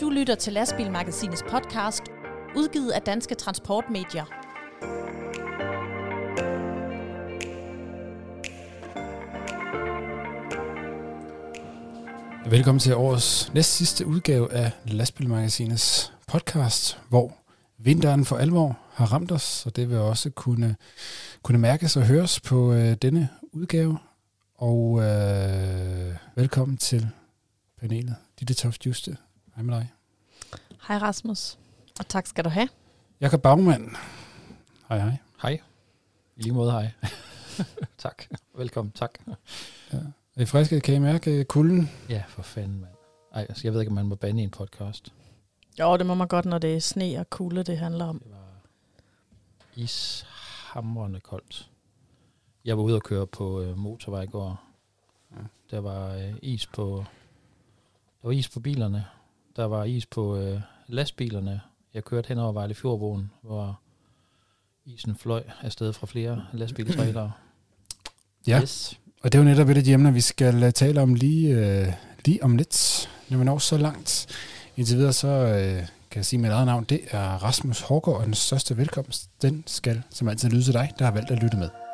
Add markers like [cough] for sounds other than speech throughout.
Du lytter til Lastbilmagasinets podcast, udgivet af Danske Transportmedier. Velkommen til årets næst sidste udgave af Lastbilmagasinets podcast, hvor vinteren for alvor har ramt os, og det vil også kunne, kunne mærkes og høres på øh, denne udgave. Og øh, velkommen til panelet. Ditte Toft Juste. Hej med dig. Hej Rasmus, og tak skal du have. Jakob Bagmand. Hej hej. Hej. I lige måde hej. [laughs] tak. Velkommen, tak. Ja. Er I friske? Kan I mærke kulden? Ja, for fanden, mand. Ej, altså, jeg ved ikke, om man må bande i en podcast. Jo, det må man godt, når det er sne og kulde, det handler om. Det var ishamrende koldt. Jeg var ude og køre på øh, motorvej i går. Ja. Der var øh, is på der var is på bilerne. Der var is på øh, lastbilerne. Jeg kørte hen over Vejle Fjordbroen, hvor isen fløj afsted fra flere lastbiltrailere. [clears throat] Ja. Yes. Og det er jo netop et af de emner, vi skal øh, tale om lige, øh, lige om lidt, når vi når så langt. Indtil videre så øh, kan jeg sige mit eget navn, det er Rasmus Hårgaard, og den største velkomst, den skal som altid lyde til dig, der har valgt at lytte med.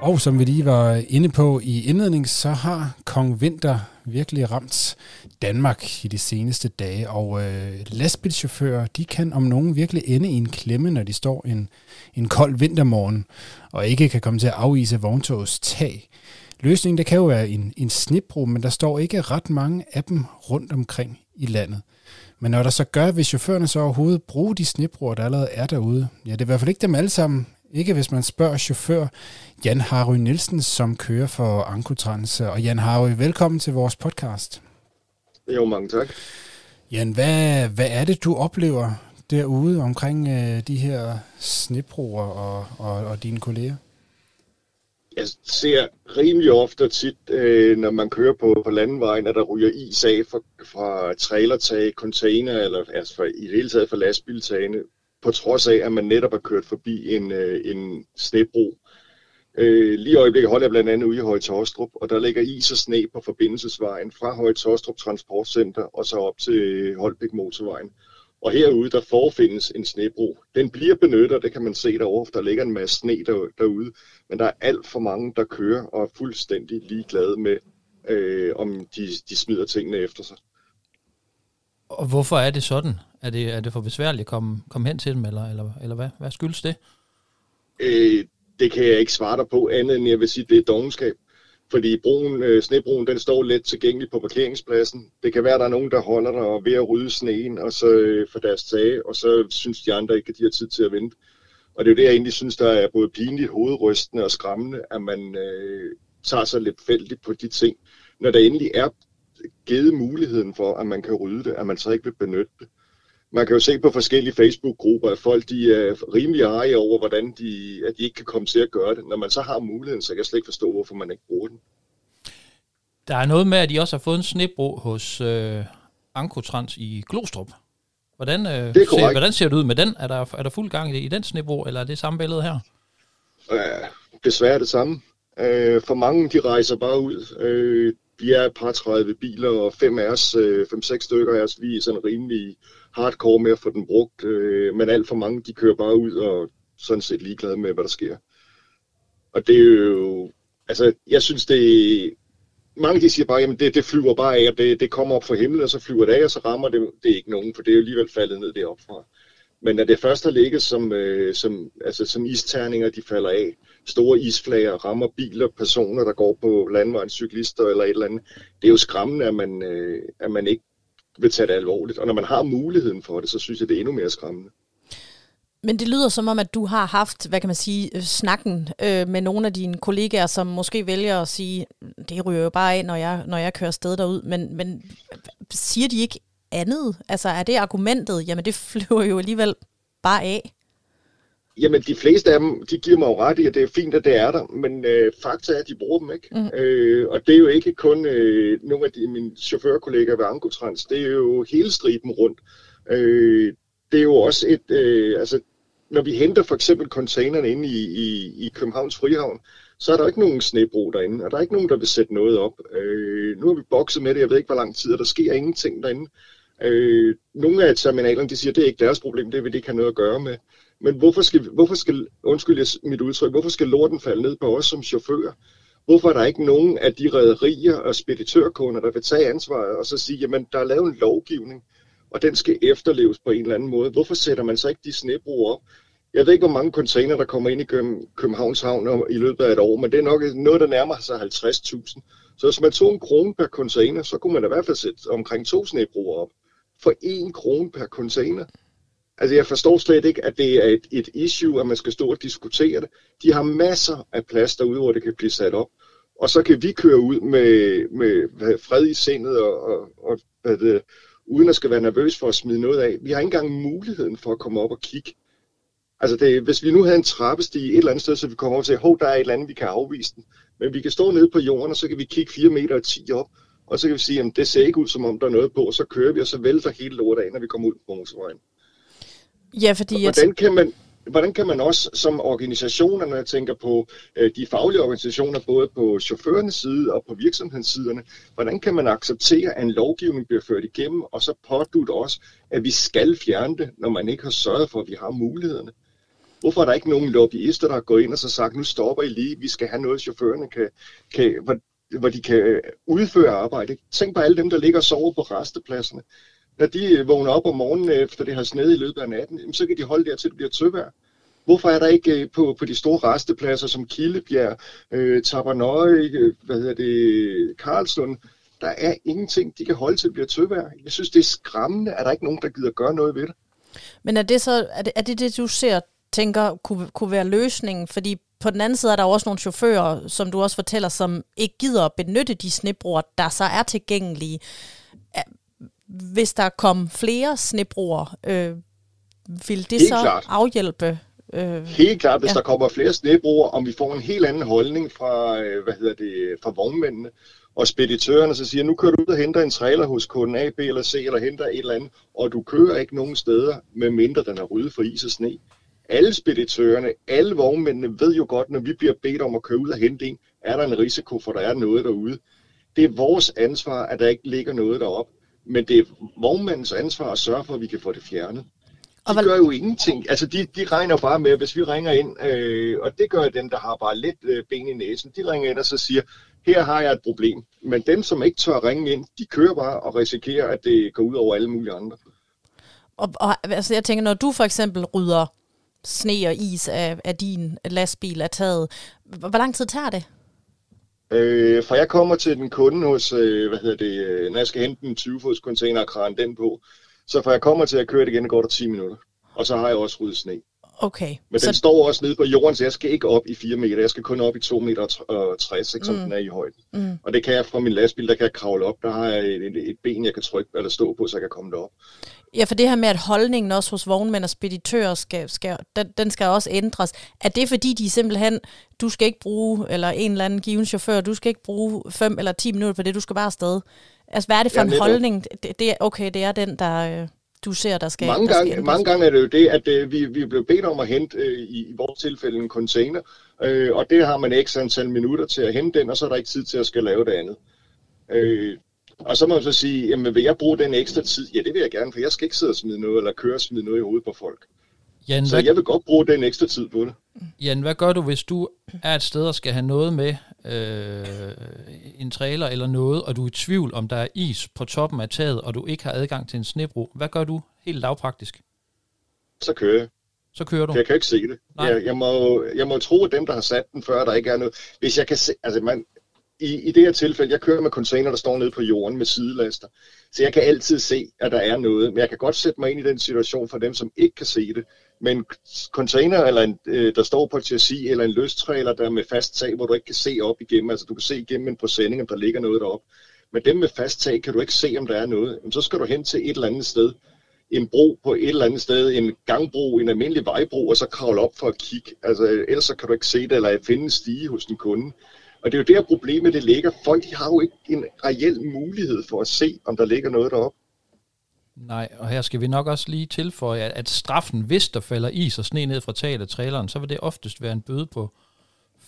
Og som vi lige var inde på i indledning, så har Kong Vinter virkelig ramt Danmark i de seneste dage, og øh, lastbilchauffører, de kan om nogen virkelig ende i en klemme, når de står en, en kold vintermorgen, og ikke kan komme til at afvise vogntogets tag. Løsningen, det kan jo være en, en snibro, men der står ikke ret mange af dem rundt omkring i landet. Men når der så gør, hvis chaufførerne så overhovedet bruger de snibroer, der allerede er derude, ja, det er i hvert fald ikke dem alle sammen, ikke hvis man spørger chauffør Jan Harry Nielsen, som kører for Ankotrans. Og Jan Harry, velkommen til vores podcast. Jo, mange tak. Jan, hvad, hvad er det, du oplever derude omkring øh, de her snibroer og, og, og dine kolleger? Jeg ser rimelig ofte og tit, øh, når man kører på, på landevejen, at der ryger is af fra, fra trailertag, container, eller altså for, i det hele taget fra lastbiltagene, på trods af, at man netop har kørt forbi en, øh, en snebro. Øh, lige i øjeblikket holder jeg blandt andet ude i Høje Torstrup, og der ligger is og sne på forbindelsesvejen fra Høje Torstrup Transportcenter og så op til Holbæk Motorvejen. Og herude, der forfindes en snebro. Den bliver benyttet, og det kan man se derovre, der ligger en masse sne der, derude. Men der er alt for mange, der kører og er fuldstændig ligeglade med, øh, om de, de smider tingene efter sig. Og hvorfor er det sådan? Er det, er det for besværligt at komme, komme hen til dem, eller, eller, eller hvad? Hvad skyldes det? Øh, det kan jeg ikke svare dig på, andet end jeg vil sige, det er dogenskab. Fordi broen, øh, snebroen, den står let tilgængelig på parkeringspladsen. Det kan være, at der er nogen, der holder der og ved at rydde sneen og så øh, for deres tage, og så synes de andre ikke, at de har tid til at vente. Og det er jo det, jeg egentlig synes, der er både pinligt, hovedrystende og skræmmende, at man øh, tager sig lidt fældigt på de ting. Når der endelig er givet muligheden for, at man kan rydde det, at man så ikke vil benytte det. Man kan jo se på forskellige Facebook-grupper, at folk de er rimelig arige over, hvordan de, at de ikke kan komme til at gøre det. Når man så har muligheden, så kan jeg slet ikke forstå, hvorfor man ikke bruger den. Der er noget med, at de også har fået en snebro hos øh, Ankotrans i Glostrup. Hvordan, øh, er ser, hvordan ser det ud med den? Er der, er der fuld gang i, i den snebro, eller er det samme billede her? Øh, desværre det samme. Øh, for mange, de rejser bare ud. Øh, vi er et par 30 biler, og fem af os, øh, fem-seks stykker af os, vi er sådan rimelig hardcore med at få den brugt. Øh, men alt for mange, de kører bare ud og sådan set ligeglade med, hvad der sker. Og det er jo, altså, jeg synes, det mange de siger bare, jamen det, det flyver bare af, og det, det kommer op fra himlen, og så flyver det af, og så rammer det, det er ikke nogen, for det er jo alligevel faldet ned deroppe fra. Men når det først har ligget som, øh, som, altså som isterninger, de falder af, store isflager rammer biler, personer, der går på landvejen, cyklister eller et eller andet, det er jo skræmmende, at man, øh, at man ikke vil tage det alvorligt. Og når man har muligheden for det, så synes jeg, det er endnu mere skræmmende. Men det lyder som om, at du har haft, hvad kan man sige, øh, snakken øh, med nogle af dine kollegaer, som måske vælger at sige, det ryger jo bare af, når jeg, når jeg kører sted derud. Men, men siger de ikke andet? Altså er det argumentet, jamen det [laughs] flyver jo alligevel bare af? Jamen, de fleste af dem, de giver mig jo ret i, at det er fint, at det er der, men øh, fakta er, at de bruger dem ikke. Mm. Øh, og det er jo ikke kun øh, nogle af de, mine chaufførkollegaer ved Ankotrans, det er jo hele striben rundt. Øh, det er jo også et, øh, altså når vi henter for eksempel containerne inde i, i, i Københavns Frihavn, så er der ikke nogen snebro derinde, og der er ikke nogen, der vil sætte noget op. Øh, nu har vi bokset med det, jeg ved ikke, hvor lang tid, og der sker ingenting derinde. Øh, nogle af terminalerne, de siger, at det er ikke deres problem, det vil de ikke have noget at gøre med. Men hvorfor skal, hvorfor skal undskyld mit udtryk, hvorfor skal lorten falde ned på os som chauffører? Hvorfor er der ikke nogen af de rædderier og speditørkunder, der vil tage ansvaret og så sige, jamen der er lavet en lovgivning, og den skal efterleves på en eller anden måde. Hvorfor sætter man så ikke de snebroer op? Jeg ved ikke, hvor mange container, der kommer ind i Københavns Havn i løbet af et år, men det er nok noget, der nærmer sig 50.000. Så hvis man tog en krone per container, så kunne man i hvert fald sætte omkring to snebroer op. For en krone per container. Altså jeg forstår slet ikke, at det er et, et issue, at man skal stå og diskutere det. De har masser af plads derude, hvor det kan blive sat op. Og så kan vi køre ud med, med fred i sindet og, og, og hvad det, uden at skal være nervøs for at smide noget af. Vi har ikke engang muligheden for at komme op og kigge. Altså det, hvis vi nu havde en trappestige et eller andet sted, så vi kommer over til, hov, der er et eller andet, vi kan afvise den. Men vi kan stå nede på jorden, og så kan vi kigge 4 meter og 10 op, og så kan vi sige, at det ser ikke ud, som om der er noget på, og så kører vi, og så vælter hele lortet af, når vi kommer ud på motorvejen. Ja, fordi... Og hvordan kan man, hvordan kan man også som organisationer, når jeg tænker på øh, de faglige organisationer, både på chaufførernes side og på virksomhedssiderne, hvordan kan man acceptere, at en lovgivning bliver ført igennem, og så pådutte også, at vi skal fjerne det, når man ikke har sørget for, at vi har mulighederne? Hvorfor er der ikke nogen lobbyister, der har gået ind og så sagt, nu stopper I lige, vi skal have noget, chaufførerne kan, kan hvor, hvor de kan udføre arbejde. Tænk på alle dem, der ligger og sover på restepladserne når de øh, vågner op om morgenen, øh, efter det har sneet i løbet af natten, så kan de holde der til det bliver tøvær. Hvorfor er der ikke øh, på, på de store restepladser som Kildebjerg, øh, Tabernøje, hvad hedder det, Karlslund, der er ingenting, de kan holde til det bliver tøvær. Jeg synes, det er skræmmende, at der ikke er nogen, der gider gøre noget ved det. Men er det så, er det, er det, det du ser, tænker, kunne, kunne være løsningen? Fordi på den anden side er der også nogle chauffører, som du også fortæller, som ikke gider at benytte de snebroer, der så er tilgængelige hvis der kom flere snebroer, øh, vil det helt så klart. afhjælpe? Øh, helt klart, hvis ja. der kommer flere snebroer, om vi får en helt anden holdning fra, øh, hvad hedder det, fra vognmændene og speditørerne, så siger, nu kører du ud og henter en trailer hos kunden A, B eller C, eller henter et eller andet, og du kører ikke nogen steder, med mindre den er ryddet for is og sne. Alle speditørerne, alle vognmændene ved jo godt, når vi bliver bedt om at køre ud og hente en, er der en risiko for, der er noget derude. Det er vores ansvar, at der ikke ligger noget deroppe men det er vognmandens ansvar at sørge for, at vi kan få det fjernet. De og gør jo ingenting. Altså, de, de regner bare med, hvis vi ringer ind, øh, og det gør dem, der har bare lidt øh, ben i næsen, de ringer ind og så siger, her har jeg et problem. Men dem, som ikke tør ringe ind, de kører bare og risikerer, at det går ud over alle mulige andre. Og, og altså, jeg tænker, når du for eksempel rydder sne og is af, af din lastbil af taget, hvor lang tid tager det? Øh, for jeg kommer til den kunde hos, øh, hvad hedder det, øh, når jeg skal hente en 20-fods container og krane den på, så for jeg kommer til at køre det igen, går der 10 minutter. Og så har jeg også ryddet sne. Okay. Men så... den står også nede på jorden, så jeg skal ikke op i 4 meter. Jeg skal kun op i 2 meter og 60, ikke, som mm. den er i højden. Mm. Og det kan jeg fra min lastbil, der kan jeg kravle op. Der har jeg et, et, et ben, jeg kan trykke eller stå på, så jeg kan komme derop. Ja, for det her med, at holdningen også hos vognmænd og speditører, skal, skal, den, den skal også ændres. Er det fordi, de simpelthen, du skal ikke bruge, eller en eller anden given chauffør, du skal ikke bruge 5 eller 10 minutter på det, du skal bare afsted? Altså, hvad er det for ja, en holdning? Det, det, okay, det er den, der... Øh du ser, der skal Mange, der gange, skal mange gange er det jo det, at øh, vi, vi er blevet bedt om at hente øh, i, i vores tilfælde en container, øh, og det har man x antal minutter til at hente den, og så er der ikke tid til at skal lave det andet. Øh, og så må man så sige, jamen vil jeg bruge den ekstra tid? Ja, det vil jeg gerne, for jeg skal ikke sidde og smide noget, eller køre og smide noget i hovedet på folk. Jan, så hvad... jeg vil godt bruge den ekstra tid på det. Jan, hvad gør du, hvis du er et sted og skal have noget med, øh, en trailer eller noget, og du er i tvivl, om der er is på toppen af taget, og du ikke har adgang til en snebro? Hvad gør du helt lavpraktisk? Så kører jeg. Så kører du? Jeg kan ikke se det. Jeg, jeg, må, jeg må tro, at dem, der har sat den før, der ikke er noget... Hvis jeg kan se... Altså, man, i, i det her tilfælde, jeg kører med container, der står nede på jorden med sidelaster. Så jeg kan altid se, at der er noget. Men jeg kan godt sætte mig ind i den situation for dem, som ikke kan se det. Men container, eller en, øh, der står på et chassis, eller en løstrailer, der er med fast tag, hvor du ikke kan se op igennem. Altså du kan se igennem en præsending, om der ligger noget deroppe. Men dem med fast tag kan du ikke se, om der er noget. Men så skal du hen til et eller andet sted. En bro på et eller andet sted, en gangbro, en almindelig vejbro, og så kravle op for at kigge. Altså, ellers så kan du ikke se det, eller finde en stige hos en kunde. Og det er jo der problemet det ligger. Folk de har jo ikke en reel mulighed for at se, om der ligger noget deroppe. Nej, og her skal vi nok også lige tilføje, at, straffen, hvis der falder is og sne ned fra taget af traileren, så vil det oftest være en bøde på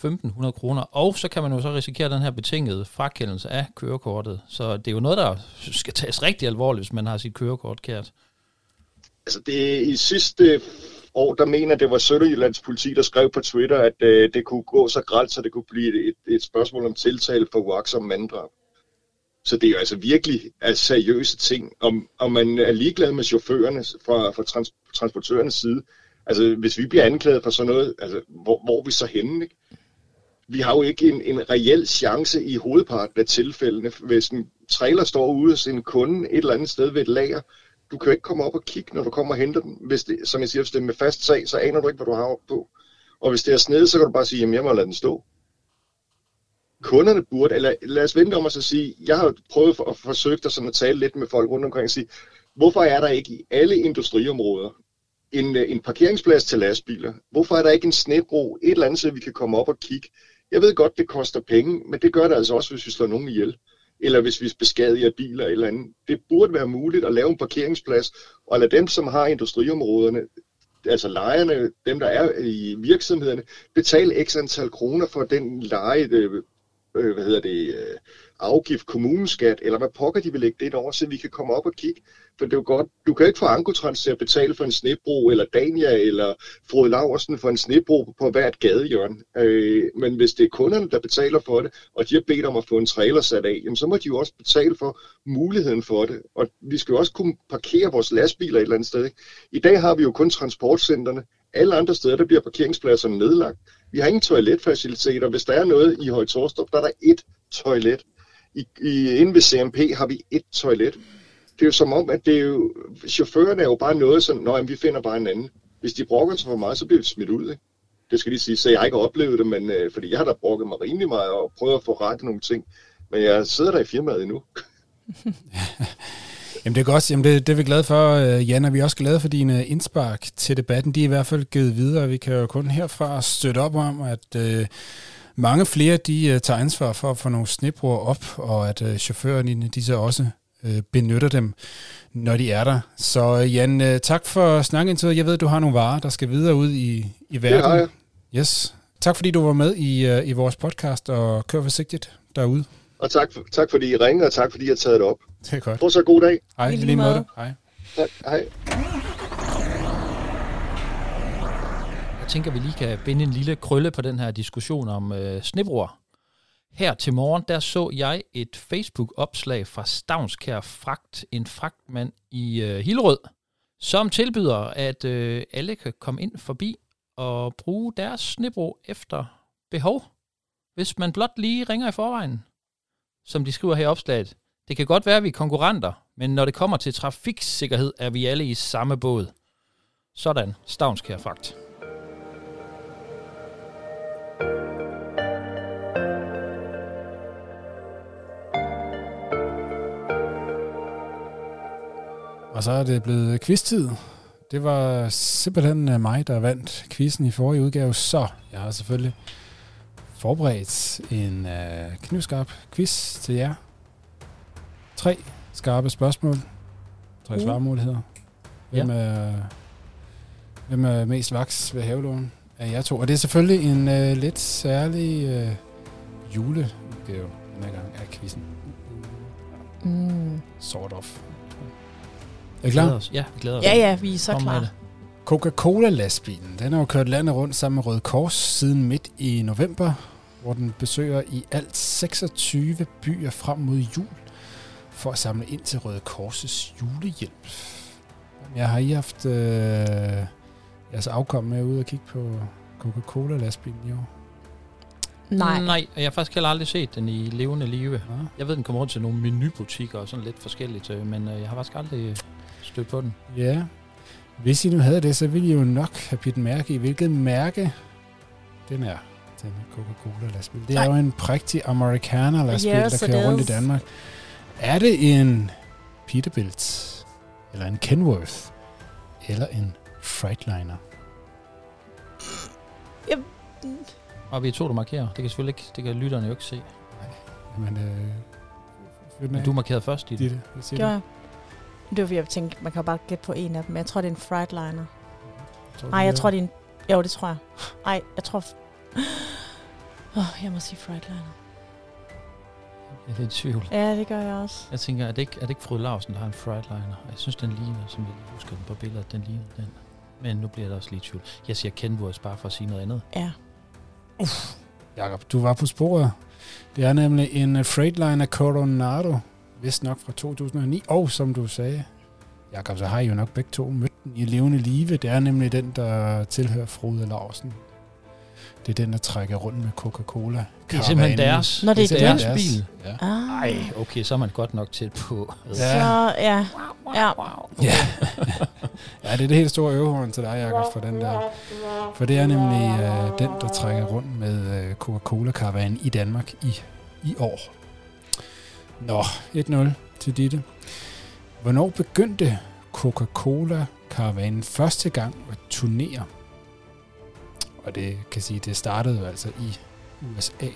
1.500 kroner, og så kan man jo så risikere den her betingede frakendelse af kørekortet. Så det er jo noget, der skal tages rigtig alvorligt, hvis man har sit kørekort kært. Altså det i sidste år, der mener, det var Sønderjyllands politi, der skrev på Twitter, at øh, det kunne gå så grælt, så det kunne blive et, et spørgsmål om tiltale for uaksom manddrab. Så det er jo altså virkelig altså, seriøse ting. Om, om man er ligeglad med chaufførerne fra, fra trans, transportørernes side, altså hvis vi bliver anklaget for sådan noget, altså hvor, hvor er vi så henne? Ikke? Vi har jo ikke en, en reel chance i hovedparten af tilfældene, hvis en trailer står ude hos en kunde et eller andet sted ved et lager, du kan jo ikke komme op og kigge, når du kommer og henter den. Hvis det, som jeg siger, hvis det er med fast sag, så aner du ikke, hvad du har op på. Og hvis det er sned, så kan du bare sige, jamen jeg må lade den stå. Kunderne burde, eller lad os vente om at så sige, jeg har prøvet at forsøge at, sådan at tale lidt med folk rundt omkring og sige, hvorfor er der ikke i alle industriområder en, øh, en parkeringsplads til lastbiler? Hvorfor er der ikke en snebro et eller andet, så vi kan komme op og kigge? Jeg ved godt, det koster penge, men det gør det altså også, hvis vi slår nogen ihjel eller hvis vi beskadiger biler eller andet. Det burde være muligt at lave en parkeringsplads, og lade dem, som har industriområderne, altså lejerne, dem der er i virksomhederne, betale x antal kroner for den leje, øh, hvad hedder det, øh, afgift, kommuneskat, eller hvad pokker de vil lægge det over, så vi kan komme op og kigge. For det er jo godt, du kan ikke få Ankotrans til at betale for en snebro, eller Dania, eller Frode Laversen for en snebro på hvert gadehjørne. Øh, men hvis det er kunderne, der betaler for det, og de har bedt om at få en trailer sat af, jamen så må de jo også betale for muligheden for det. Og vi skal jo også kunne parkere vores lastbiler et eller andet sted. Ikke? I dag har vi jo kun transportcenterne. Alle andre steder, der bliver parkeringspladserne nedlagt. Vi har ingen toiletfaciliteter. Hvis der er noget i Høje Torstrup, der er der ét toilet. I, i, inde ved CMP har vi ét toilet. Det er jo som om, at det er jo, chaufførerne er jo bare noget sådan, nej, vi finder bare en anden. Hvis de brokker sig for meget, så bliver vi smidt ud. Ikke? Det skal de sige, så jeg ikke oplevet det, men øh, fordi jeg har da brokket mig rimelig meget og prøvet at få rettet nogle ting. Men jeg sidder der i firmaet endnu. [laughs] Jamen det er godt, Jamen det, det er vi glade for, øh, Jan, og vi er også glade for dine indspark til debatten. De er i hvert fald givet videre, vi kan jo kun herfra støtte op om, at øh, mange flere de øh, tager ansvar for at få nogle snebroer op, og at øh, chaufførerne de så også øh, benytter dem, når de er der. Så øh, Jan, øh, tak for snakken til. Jeg ved, du har nogle varer, der skal videre ud i, i verden. Det har jeg. Yes. Tak fordi du var med i, øh, i vores podcast, og kør forsigtigt derude. Og tak, for, tak fordi I ringede, og tak fordi I har taget det op. Det er godt. Få så god dag. Hej, I lige lige måde. måde. Hej. Tak, hej. Jeg tænker, vi lige kan binde en lille krølle på den her diskussion om øh, snebroer. Her til morgen, der så jeg et Facebook-opslag fra Stavnskær Fragt, en fragtmand i øh, Hillerød, som tilbyder, at øh, alle kan komme ind forbi og bruge deres snebro efter behov, hvis man blot lige ringer i forvejen. Som de skriver her i opslaget. Det kan godt være, at vi er konkurrenter, men når det kommer til trafiksikkerhed, er vi alle i samme båd. Sådan, Stavnskær Fakt. Og så er det blevet quiztid. Det var simpelthen mig, der vandt quizzen i forrige udgave, så jeg har selvfølgelig forberedt en uh, knivskarp quiz til jer. Tre skarpe spørgsmål. Tre Uh. svarmuligheder. Hvem, er, hvem er mest vaks ved havelån af jer to? Og det er selvfølgelig en uh, lidt særlig uh, juleudgave den her gang af quizzen. Mm. Sort of. Er I klar? glæder os. Ja, vi glæder os. Ja, ja, vi er så Kom klar. Coca-Cola-lastbilen, den har jo kørt landet rundt sammen med Røde Kors siden midt i november, hvor den besøger i alt 26 byer frem mod jul for at samle ind til Røde Kors' julehjælp. Jeg har I haft øh, jeres afkom med ude og kigge på Coca-Cola-lastbilen i år? Nej. Nej, og jeg har faktisk heller aldrig set den i levende live. Ja. Jeg ved, den kommer rundt til nogle menubutikker og sådan lidt forskelligt, øh, men øh, jeg har faktisk aldrig stødt på den. Ja. Hvis I nu havde det, så ville I jo nok have pidt mærke i, hvilket mærke den er, den Coca-Cola-lastbil. Det er Nej. jo en prægtig Amerikaner-lastbil, Yes, der kører rundt i. Danmark. Er det en Peterbilt, eller en Kenworth, eller en Freightliner? Og vi er to, der markerer. Det kan selvfølgelig ikke, det kan lytterne jo ikke se. Men, øh, Men du markerede først i det. Ditte, hvad siger Gjorde? Det var fordi, jeg tænkte, man kan jo bare gætte på en af dem. Jeg tror, det er en du, Nej, jeg det er- tror, det er en... Jo, det tror jeg. Nej, jeg tror... Oh, jeg må sige Frightliner. Jeg er lidt i tvivl. Ja, det gør jeg også. Jeg tænker, er det ikke, er det ikke Frode Larsen, der har en Frightliner? Jeg synes, den ligner, som jeg husker den på billedet, den ligner den. Men nu bliver der også lidt tvivl. Jeg siger Kenworth bare for at sige noget andet. Ja. Jakob, du var på sporet. Det er nemlig en øh, Freightliner Coronado, vist nok fra 2009. Og som du sagde, Jakob, så har I jo nok begge to mødt den i levende live. Det er nemlig den, der tilhører Frode Larsen. Det er den, der trækker rundt med Coca-Cola. Det er simpelthen deres. Når det er simpelthen deres bil. Ja. Ah. Nej, okay, så er man godt nok tæt på. Ja. Så, ja. Ja. Ja. ja, det er det helt store øvehorn til dig, Jacob, for den der. For det er nemlig øh, den, der trækker rundt med øh, Coca-Cola-karavanen i Danmark i, i år. Nå, 1-0 til Ditte. Hvornår begyndte Coca-Cola-karavanen første gang at turnere? Og det kan sige, det startede jo altså i USA.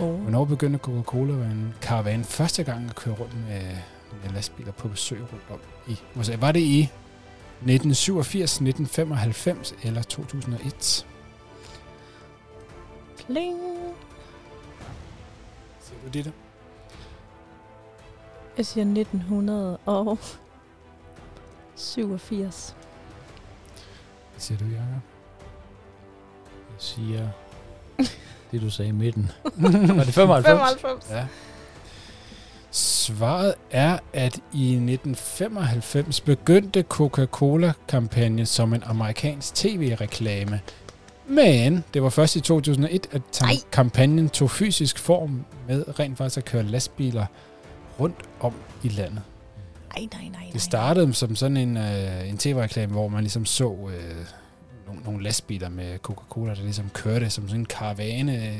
Oh. Hvornår begyndte Coca-Cola-karavanen første gang at køre rundt med, med lastbiler på besøg rundt om i USA? Var det i 1987, 1995 eller 2001? Kling. Siger du det? Jeg siger 1987. Hvad siger du, Jacob? Siger det, du sagde i midten. [laughs] Var det 95? 95. Ja. Svaret er, at i 1995 begyndte Coca-Cola-kampagnen som en amerikansk tv-reklame. Men det var først i 2001, at Ej. kampagnen tog fysisk form med rent faktisk at køre lastbiler rundt om i landet. Nej, nej, nej. Det startede som sådan en, øh, en tv-reklame, hvor man ligesom så øh, nogle, nogle lastbiler med Coca-Cola, der ligesom kørte som sådan en karavane.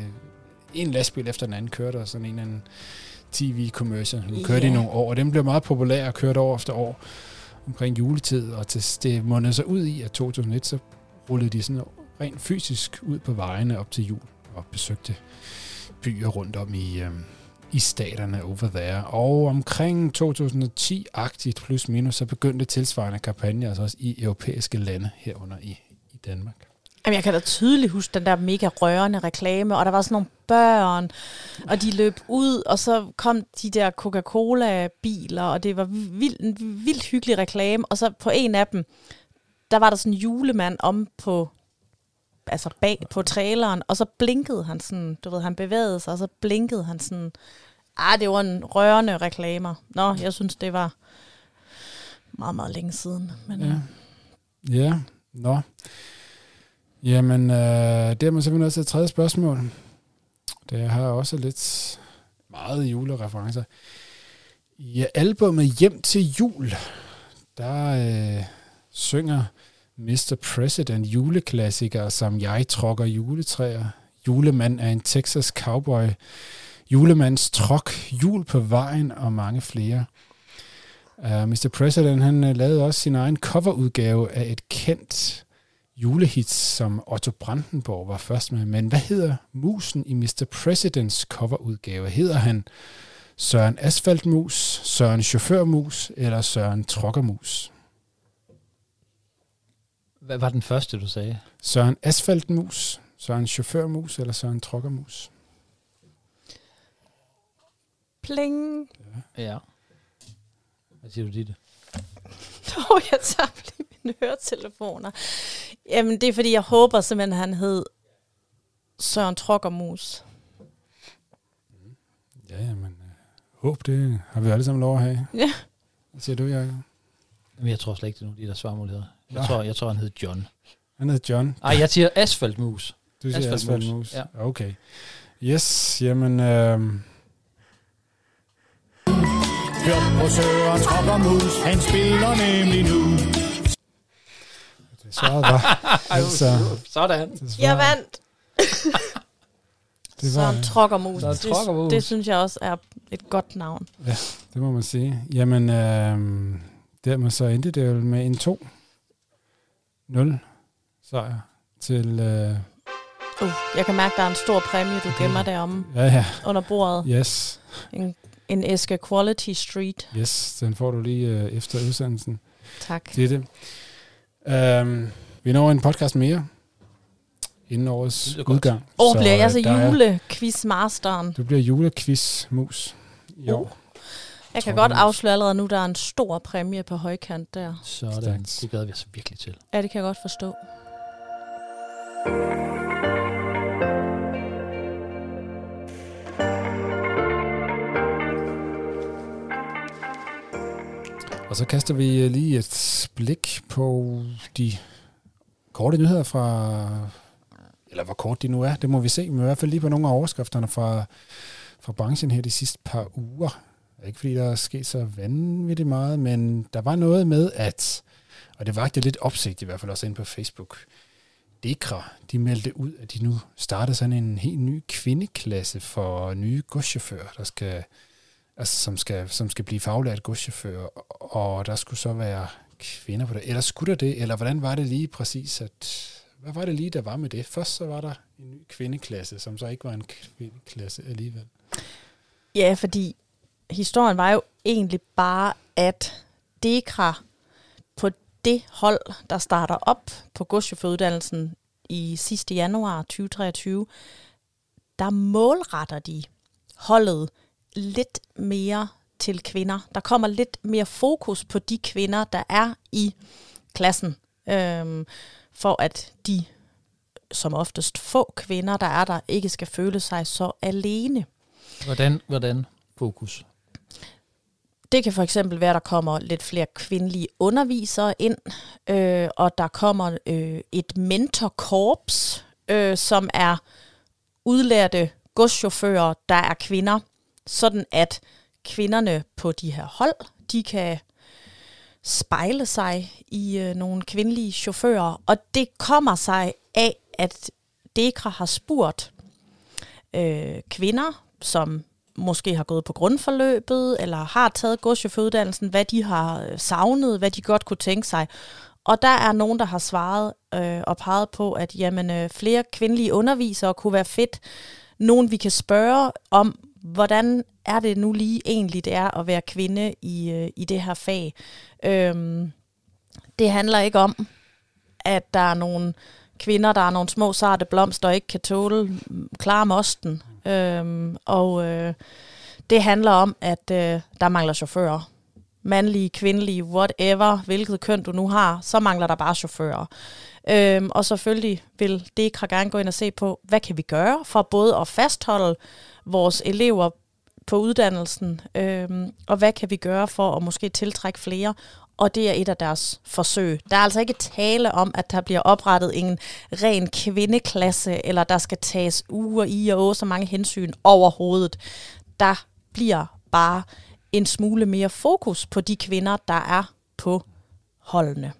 En lastbil efter den anden kørte, og sådan en eller anden tv-commercial. Den kørte i nogle år, og den blev meget populær og kørte år efter år omkring juletid, og til, det mundede sig ud i, at 2001, så rullede de sådan rent fysisk ud på vejene op til jul og besøgte byer rundt om i, øh, i staterne over there. Og omkring 2010-agtigt plus minus, så begyndte tilsvarende kampagner altså også i europæiske lande herunder i Danmark. Jamen, jeg kan da tydeligt huske den der mega rørende reklame, og der var sådan nogle børn, og de løb ud, og så kom de der Coca-Cola-biler, og det var vild, en vildt hyggelig reklame, og så på en af dem, der var der sådan en julemand om på, altså bag på traileren, og så blinkede han sådan, du ved, han bevægede sig, og så blinkede han sådan, ah, det var en rørende reklamer. Nå, jeg synes, det var meget, meget længe siden. Men, Ja. ja. Nå. Jamen, øh, det er man simpelthen også et tredje spørgsmål. Det har også lidt meget julereferencer. I albumet Hjem til jul, der øh, synger Mr. President juleklassiker som Jeg trokker juletræer. Julemand er en Texas cowboy. Julemands trok, jul på vejen og mange flere. Uh, Mr. President han uh, lavede også sin egen coverudgave af et kendt julehit, som Otto Brandenborg var først med. Men hvad hedder musen i Mr. Presidents coverudgave? Hedder han Søren Asfaltmus, Søren Chaufførmus eller Søren Trokkermus? Hvad var den første, du sagde? Søren Asfaltmus, Søren Chaufførmus eller Søren Trokkermus? Pling. Ja. Hvad siger du, Ditte? Oh, jeg tager lige mine høretelefoner. Jamen, det er fordi, jeg håber simpelthen, han hed Søren Trokkermus. Ja, jamen, øh, håb det har vi alle sammen lov at have. Ja. Hvad siger du, Jacob? Jamen, jeg tror slet ikke, det er nogen af de der svarmuligheder. Jeg, Nå. tror, jeg tror, han hed John. Han hedder John. Ej, jeg siger asfaltmus. Du siger Asfaltmus. asfaltmus. Ja. Okay. Yes, jamen... Øh, Hør på Søren Trokkermus, han spiller nemlig nu. det svaret var... altså, Sådan. det svaret, Jeg vandt! Det var, Søren Trokkermus. Det, Trokkermus. det synes jeg også er et godt navn. det må man sige. Jamen, øh, dermed så endte det jo med en 2-0 sejr til... Øh, Uh, jeg kan mærke, der er en stor præmie, du gemmer deromme ja, ja, under bordet. yes. En En æske Quality Street. Yes, den får du lige øh, efter udsendelsen. Tak. Det er det. Um, vi når en podcast mere inden årets udgang. Åh, bliver jeg så øh, der er- julequizmasteren? Du bliver julequiz-mus i Oh. år. Jeg kan godt afsløre allerede nu, der er en stor præmie på højkant der. Sådan. Det glæder vi os virkelig til. Ja, det kan jeg godt forstå. Og så kaster vi øh, lige et blik på de korte nyheder fra, eller hvor kort de nu er, det må vi se, men i hvert fald lige på nogle af overskrifterne fra, fra branchen her de sidste par uger. Ikke fordi der er sket så vanvittigt meget, men der var noget med, at, og det vagte lidt opsigt i hvert fald også ind på Facebook, Dekra, de meldte ud, at de nu starter sådan en helt ny kvindeklasse for nye godschauffører, der skal altså, som, skal, som skal blive faglært godschauffør, og der skulle så være kvinder på det. Eller skulle der det? Eller hvordan var det lige præcis, at... Hvad var det lige, der var med det? Først så var der en ny kvindeklasse, som så ikke var en kvindeklasse alligevel. Ja, fordi historien var jo egentlig bare, at Dekra på det hold, der starter op på godschaufføruddannelsen i sidste januar 2023, der målretter de holdet lidt mere til kvinder. Der kommer lidt mere fokus på de kvinder, der er i klassen, øhm, for at de som oftest få kvinder, der er der, ikke skal føle sig så alene. Hvordan, hvordan fokus? Det kan for eksempel være, at der kommer lidt flere kvindelige undervisere ind, øh, og der kommer øh, et mentorkorps, øh, som er udlærte godschauffører, der er kvinder, sådan at kvinderne på de her hold, de kan spejle sig i øh, nogle kvindelige chauffører, og det kommer sig af, at Dekra har spurgt øh, kvinder, som måske har gået på grundforløbet, eller har taget godschaufføruddannelsen, hvad de har øh, savnet, hvad de godt kunne tænke sig. Og der er nogen, der har svaret øh, og peget på, at jamen, øh, flere kvindelige undervisere kunne være fedt. Nogen, vi kan spørge om, hvordan er det nu lige egentlig, det er at være kvinde i, øh, i det her fag. Øhm, det handler ikke om, at der er nogle kvinder, der er nogle små sarte blomster, der ikke kan tåle mm, klar mosten. Øhm, og øh, det handler om, at øh, der mangler chauffører. Mandlige, kvindelige, whatever, hvilket køn du nu har, så mangler der bare chauffører. Øhm, og selvfølgelig vil Dekra gerne gå ind og se på, hvad kan vi gøre for både at fastholde vores elever på uddannelsen, øhm, og hvad kan vi gøre for at måske tiltrække flere, og det er et af deres forsøg. Der er altså ikke tale om, at der bliver oprettet en ren kvindeklasse, eller der skal tages uger i og så mange hensyn overhovedet. Der bliver bare en smule mere fokus på de kvinder, der er på holdene.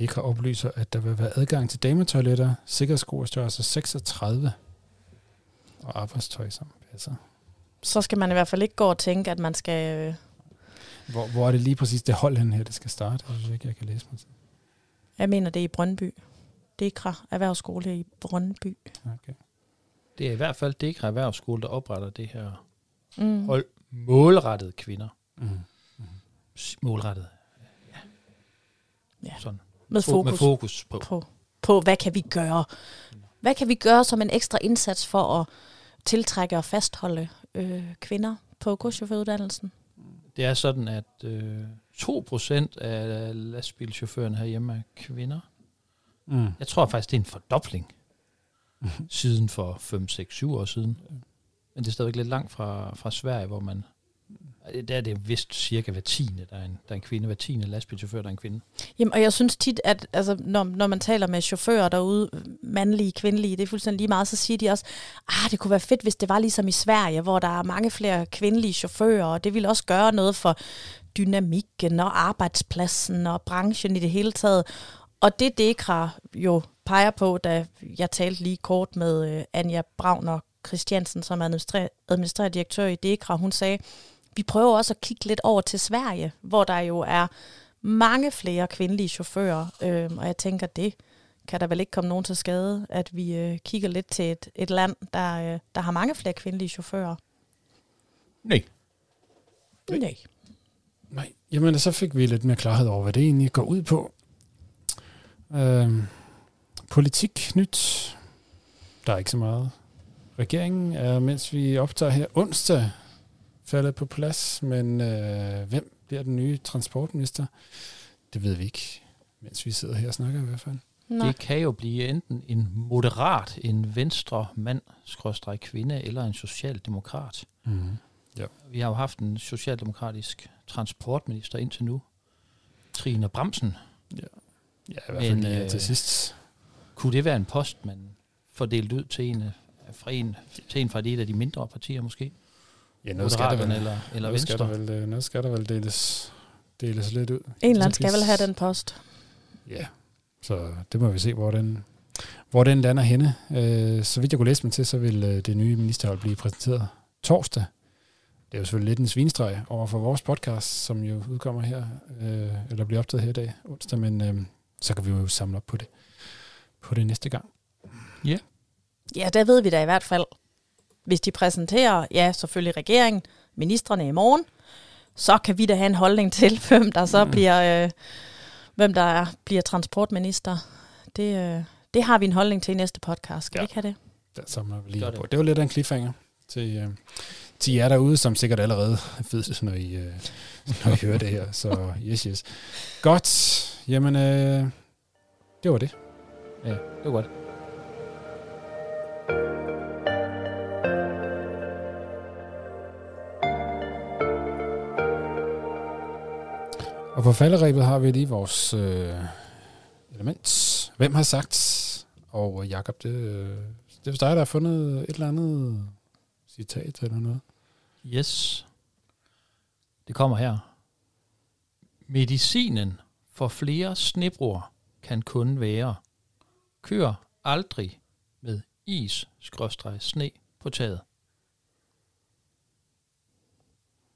Det kan oplyse, at der vil være adgang til dametoiletter, sikkerhedssko og størrelse 36 og arbejdstøj, som passer. Så skal man i hvert fald ikke gå og tænke, at man skal... Øh, Hvor, hvor er det lige præcis det hold hen her, det skal starte? Jeg synes ikke, jeg kan læse mig til. jeg mener, det er i Brøndby. Dekra Erhvervsskole i Brøndby. Okay. Det er i hvert fald Dekra Erhvervsskole, der opretter det her Mm. hold målrettede kvinder. Mm. S- Målrettet. Ja. Ja. Sådan. Med Fo- fokus. Med fokus på. på, på, hvad kan vi gøre? Hvad kan vi gøre som en ekstra indsats for at tiltrække og fastholde øh, kvinder på godschaufføruddannelsen? Det er sådan, at øh, 2% af lastbilchaufførerne herhjemme er kvinder. Mm. Jeg tror faktisk, det er en fordobling siden for 5, 6, 7 år siden. Men det er stadigvæk lidt langt fra, fra Sverige, hvor man... Der er det vist cirka hver tiende, der er en, der er en kvinde. Hver tiende lastbilchauffør, der er en kvinde. Jamen, og jeg synes tit, at altså, når, når man taler med chauffører derude, mandlige, kvindelige, det er fuldstændig lige meget, så siger de også, ah, det kunne være fedt, hvis det var ligesom i Sverige, hvor der er mange flere kvindelige chauffører, og det ville også gøre noget for dynamikken og arbejdspladsen og branchen i det hele taget. Og det Dekra jo peger på, da jeg talte lige kort med øh, Anja Brauner Christiansen, som er administrer- administrerende direktør i Dekra, hun sagde, vi prøver også at kigge lidt over til Sverige, hvor der jo er mange flere kvindelige chauffører, øh, og jeg tænker, det kan der vel ikke komme nogen til skade, at vi øh, kigger lidt til et, et land, der, øh, der har mange flere kvindelige chauffører. Nej. Nej. Nej, jamen så fik vi lidt mere klarhed over, hvad det egentlig går ud på. Øhm, politik nyt. Der er ikke så meget. Regeringen er, mens vi optager her onsdag, faldet på plads, men øh, hvem bliver den nye transportminister? Det ved vi ikke, mens vi sidder her og snakker i hvert fald. Nej. Det kan jo blive enten en moderat, en venstre mand, skråstreg kvinde, eller en socialdemokrat. Mm. Vi har jo haft en socialdemokratisk transportminister indtil nu, Trine Bremsen. Ja, i hvert fald Men, lige øh, til sidst. Kunne det være en post, man får delt ud til en, fra en, til en fra et af de mindre partier måske? Ja, noget skal der vel, eller, eller noget skal der Venstre? vel, øh, noget skal der vel deles, deles lidt ud. En eller anden skal vel have den post. Ja, så det må vi se, hvor den, hvor den lander henne. Øh, så vidt jeg kunne læse mig til, så vil øh, det nye ministerhold blive præsenteret torsdag. Det er jo selvfølgelig lidt en svinestreg over for vores podcast, som jo udkommer her, øh, eller bliver optaget her i dag, onsdag, men øh, så kan vi jo samle op på det, på det næste gang. Ja, der ved vi da i hvert fald. Hvis de præsenterer, ja, selvfølgelig regeringen, ministerne i morgen, så kan vi da have en holdning til, [laughs] hvem der så Mm. bliver, øh, hvem der er, bliver transportminister. Det, øh, det har vi en holdning til i næste podcast. Skal Ja. vi ikke have det? Der samler vi lige det. på. Det var lidt af en cliffhanger til, øh, til jer derude, som sikkert allerede ved, når I, øh, når I hører det her. Så yes, yes. Godt. Jamen, øh, det var det. Ja, det var godt. Og på falderæbet har vi lige vores øh, element. Hvem har sagt? Og Jakob, det, det er dig, der har fundet et eller andet citat eller noget. Yes. Det kommer her. Medicinen for flere snebror kan kun være kør aldrig med is skråstreg sne på taget.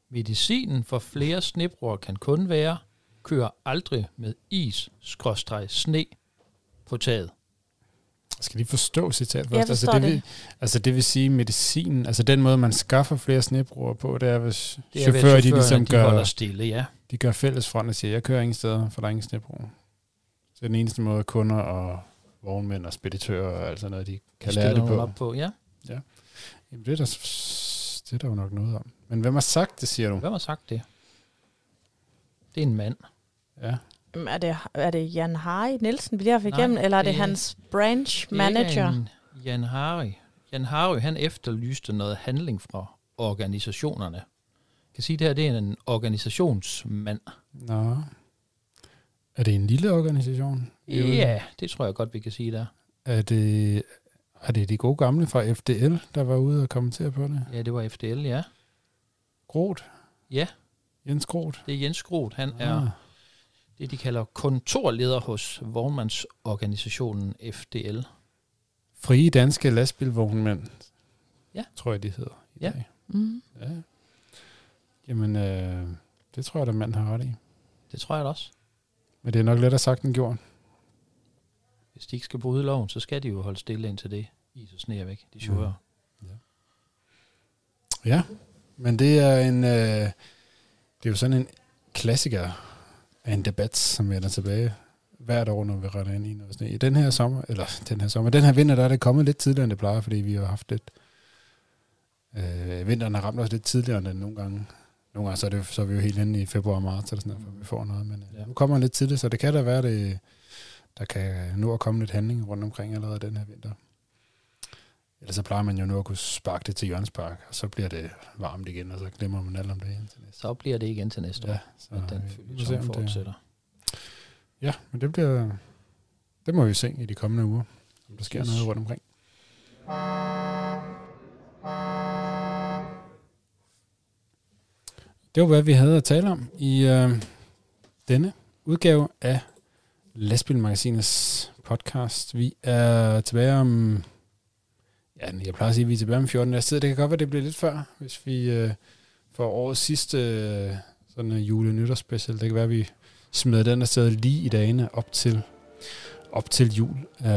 Medicinen for flere snebror kan kun være kør aldrig med is skråstreg sne på taget. Jeg skal lige forstå citatet Jeg først. Altså forstår det, vil, det. altså det vil sige medicin, altså den måde, man skaffer flere snebruger på, det er, hvis Det er chauffører, de ligesom de gør, stille, ja. de gør fælles front og siger, jeg kører ingen steder, for der er ingen snebruger. Så det er den eneste måde, kunder og vognmænd og speditører og alt sådan noget, de kan De lære det på. Op på. Ja. Jamen, det er, der, det er der jo nok noget om. Men hvem har sagt det, siger du? Hvem har sagt det? Det er en mand. Ja. Jamen, Er det, er det Jan Harry Nielsen, vi lige har fået igennem, eller er det, det- hans branch er manager? en Jan Harry. Jan Harry, han efterlyste noget handling fra organisationerne. Jeg kan sige, at det her det er en organisationsmand. Nå. Er det en lille organisation? Ja, det tror jeg godt, vi kan sige der. Er det, er det de gode gamle fra FDL, der var ude og kommentere på det? Ja, det var FDL, ja. Groth? Ja, Jens Groth? det er Jens Groth. Han er Ah. Det, de kalder kontorleder hos vognmandsorganisationen FDL. Frie danske lastbilvognmænd. Ja. Tror jeg, de hedder. i Ja. dag. Mm. ja. Jamen, øh, det tror jeg, at mand har ret i. Det tror jeg da også. Men det er nok lettere sagt end gjort. Hvis de ikke skal bryde loven, så skal de jo holde stille indtil det is og sne er væk, de chauffører. Ja, men det er en, øh, det er jo sådan en klassiker af en debat, som vender tilbage hvert år, når vi retter ind i noget sne. I den her sommer, eller den her sommer, den her vinter, der er det kommet lidt tidligere, end det plejer, fordi vi har haft lidt, øh, vinteren har ramt os lidt tidligere end den nogle gange. Nogle gange så er, det, så er vi jo helt inde i februar og marts, eller sådan noget, før vi får noget, men øh, Ja. nu kommer den lidt tidligt, så det kan da være, det, der kan nu at komme lidt handling rundt omkring allerede den her vinter. Ellers så plejer man jo nu at kunne sparke det til Jørgens Park, og så bliver det varmt igen, og så glemmer man alt om det indtil næste. Så bliver det igen til næste år, Ja, så at den vi følge må se, som om det, fortsætter. ja, men det bliver, det må vi se i de kommende uger, om der sker Yes. noget rundt omkring. Det var, hvad vi havde at tale om i øh, denne udgave af Lastbilmagasinets podcast. Vi er tilbage om... Ja, jeg plejer at sige, at vi er tilbage om 14 dages tid. Det kan godt være, det bliver lidt før, hvis vi øh, får årets sidste øh, sådan en jule nytårsspecial. Det kan være, at vi smider den afsted lige i dagene op til, op til jul.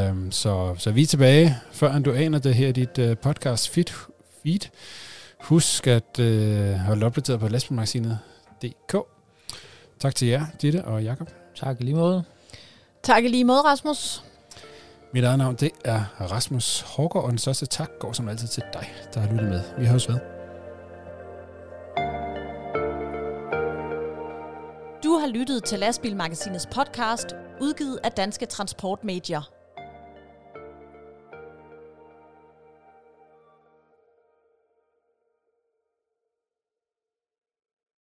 Um, så, så vi er tilbage, før du aner det her dit uh, podcast feed, feed Husk at øh, holde opdateret på lastbilmagasinet.dk. Tak til jer, Ditte og Jakob. Tak i lige måde. Tak i lige måde, Rasmus. Mit eget navn, det er Rasmus Hårgaard, og den største tak går som altid til dig, der har lyttet med. Vi høres ved. Du har lyttet til Lastbilmagasinets podcast, udgivet af Danske Transportmedier.